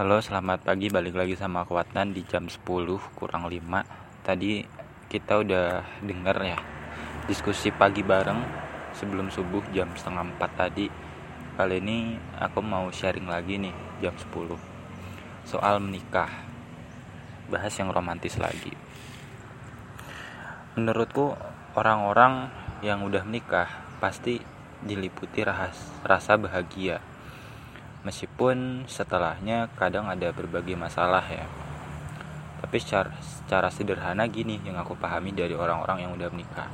Halo, selamat pagi. Balik lagi sama Kuatan di jam 10 kurang 5. Tadi kita udah denger ya diskusi pagi bareng sebelum subuh jam setengah 4 tadi. Kali ini aku mau sharing lagi nih jam 10 soal menikah. Bahas yang romantis lagi. Menurutku orang-orang yang udah menikah pasti diliputi rahas, rasa bahagia meskipun setelahnya kadang ada berbagai masalah ya. Tapi secara, secara sederhana gini yang aku pahami dari orang-orang yang udah menikah.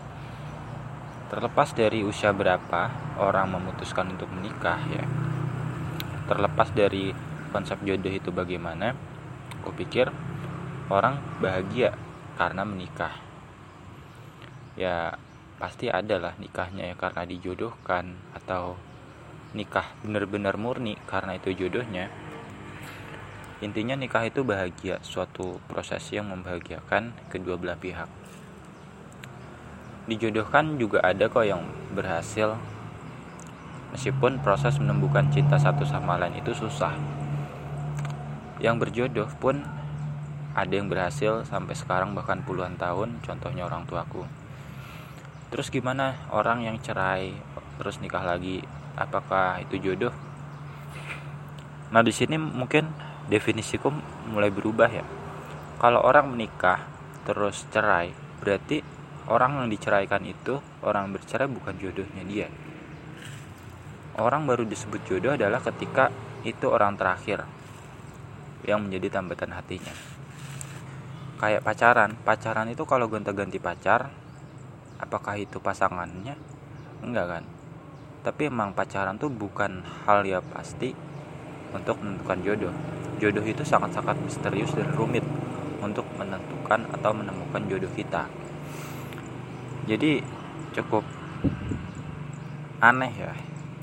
Terlepas dari usia berapa orang memutuskan untuk menikah ya. Terlepas dari konsep jodoh itu bagaimana aku pikir orang bahagia karena menikah. Ya pasti ada lah nikahnya ya karena dijodohkan atau nikah benar-benar murni karena itu jodohnya. Intinya nikah itu bahagia suatu proses yang membahagiakan kedua belah pihak. Dijodohkan juga ada kok yang berhasil. Meskipun proses menemukan cinta satu sama lain itu susah. Yang berjodoh pun ada yang berhasil sampai sekarang bahkan puluhan tahun contohnya orang tuaku. Terus gimana? Orang yang cerai terus nikah lagi apakah itu jodoh? Nah di sini mungkin definisiku mulai berubah ya. Kalau orang menikah terus cerai berarti orang yang diceraikan itu orang bercerai bukan jodohnya dia. Orang baru disebut jodoh adalah ketika itu orang terakhir yang menjadi tambatan hatinya. Kayak pacaran. Pacaran itu kalau gonta-ganti pacar apakah itu pasangannya? Enggak kan tapi emang pacaran tuh bukan hal yang pasti untuk menentukan jodoh. Jodoh itu sangat-sangat misterius dan rumit untuk menentukan atau menemukan jodoh kita. Jadi cukup aneh ya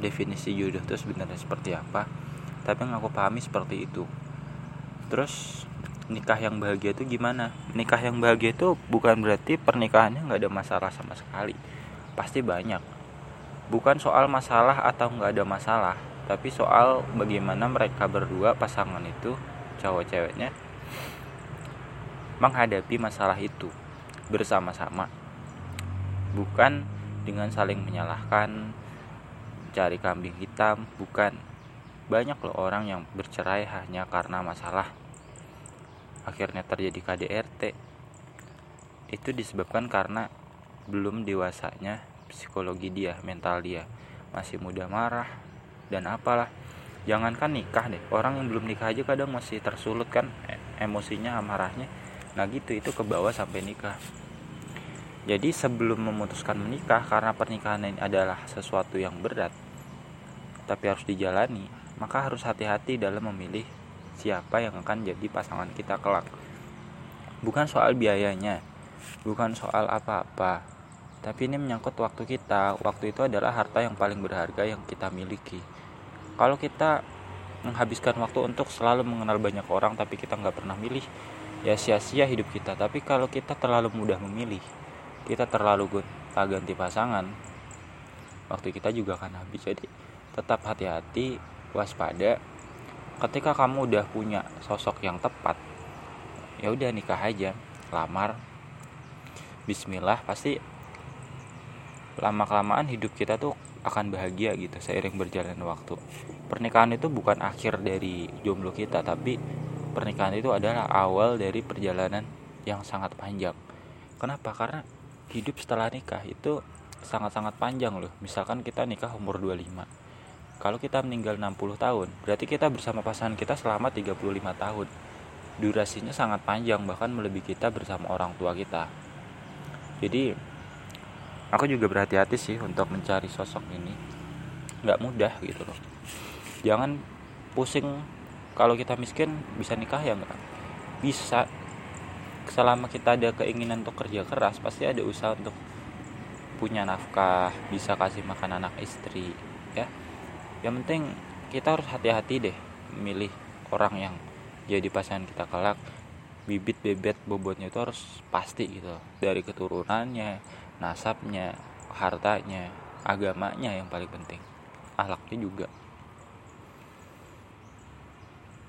definisi jodoh itu sebenarnya seperti apa. Tapi yang aku pahami seperti itu. Terus nikah yang bahagia itu gimana? Nikah yang bahagia itu bukan berarti pernikahannya nggak ada masalah sama sekali. Pasti banyak bukan soal masalah atau nggak ada masalah tapi soal bagaimana mereka berdua pasangan itu cowok ceweknya menghadapi masalah itu bersama-sama. Bukan dengan saling menyalahkan cari kambing hitam bukan. Banyak loh orang yang bercerai hanya karena masalah. Akhirnya terjadi KDRT itu disebabkan karena belum dewasanya psikologi dia mental dia. Masih muda marah dan apalah. Jangankan nikah deh orang yang belum nikah aja kadang masih tersulut kan e, emosinya amarahnya. Nah gitu itu ke bawah sampai nikah. Jadi sebelum memutuskan menikah karena pernikahan ini adalah sesuatu yang berat tapi harus dijalani maka harus hati-hati dalam memilih siapa yang akan jadi pasangan kita kelak. Bukan soal biayanya bukan soal apa-apa tapi ini menyangkut waktu kita. Waktu itu adalah harta yang paling berharga yang kita miliki. Kalau kita menghabiskan waktu untuk selalu mengenal banyak orang tapi kita nggak pernah milih, ya sia-sia hidup kita. Tapi kalau kita terlalu mudah memilih, kita terlalu gonta ganti pasangan, waktu kita juga akan habis. Jadi tetap hati-hati, waspada. Ketika kamu udah punya sosok yang tepat, ya udah nikah aja, lamar. Bismillah pasti lama kelamaan hidup kita tuh akan bahagia gitu seiring berjalan waktu. Pernikahan itu bukan akhir dari jomblo kita tapi pernikahan itu adalah awal dari perjalanan yang sangat panjang. Kenapa? Karena hidup setelah nikah itu sangat-sangat panjang loh. Misalkan kita nikah umur 25 kalau kita meninggal 60 tahun berarti kita bersama pasangan kita selama 35 tahun. Durasinya sangat panjang bahkan melebihi kita bersama orang tua kita. Jadi aku juga berhati-hati sih untuk mencari sosok ini. Nggak mudah gitu loh. Jangan pusing kalau kita miskin bisa nikah ya nggak? Bisa. Selama kita ada keinginan untuk kerja keras pasti ada usaha untuk punya nafkah bisa kasih makan anak istri ya. Yang penting kita harus hati-hati deh memilih orang yang jadi pasangan kita kelak. Bibit bebet bobotnya itu harus pasti gitu dari keturunannya nasabnya hartanya agamanya yang paling penting. Ahlaknya juga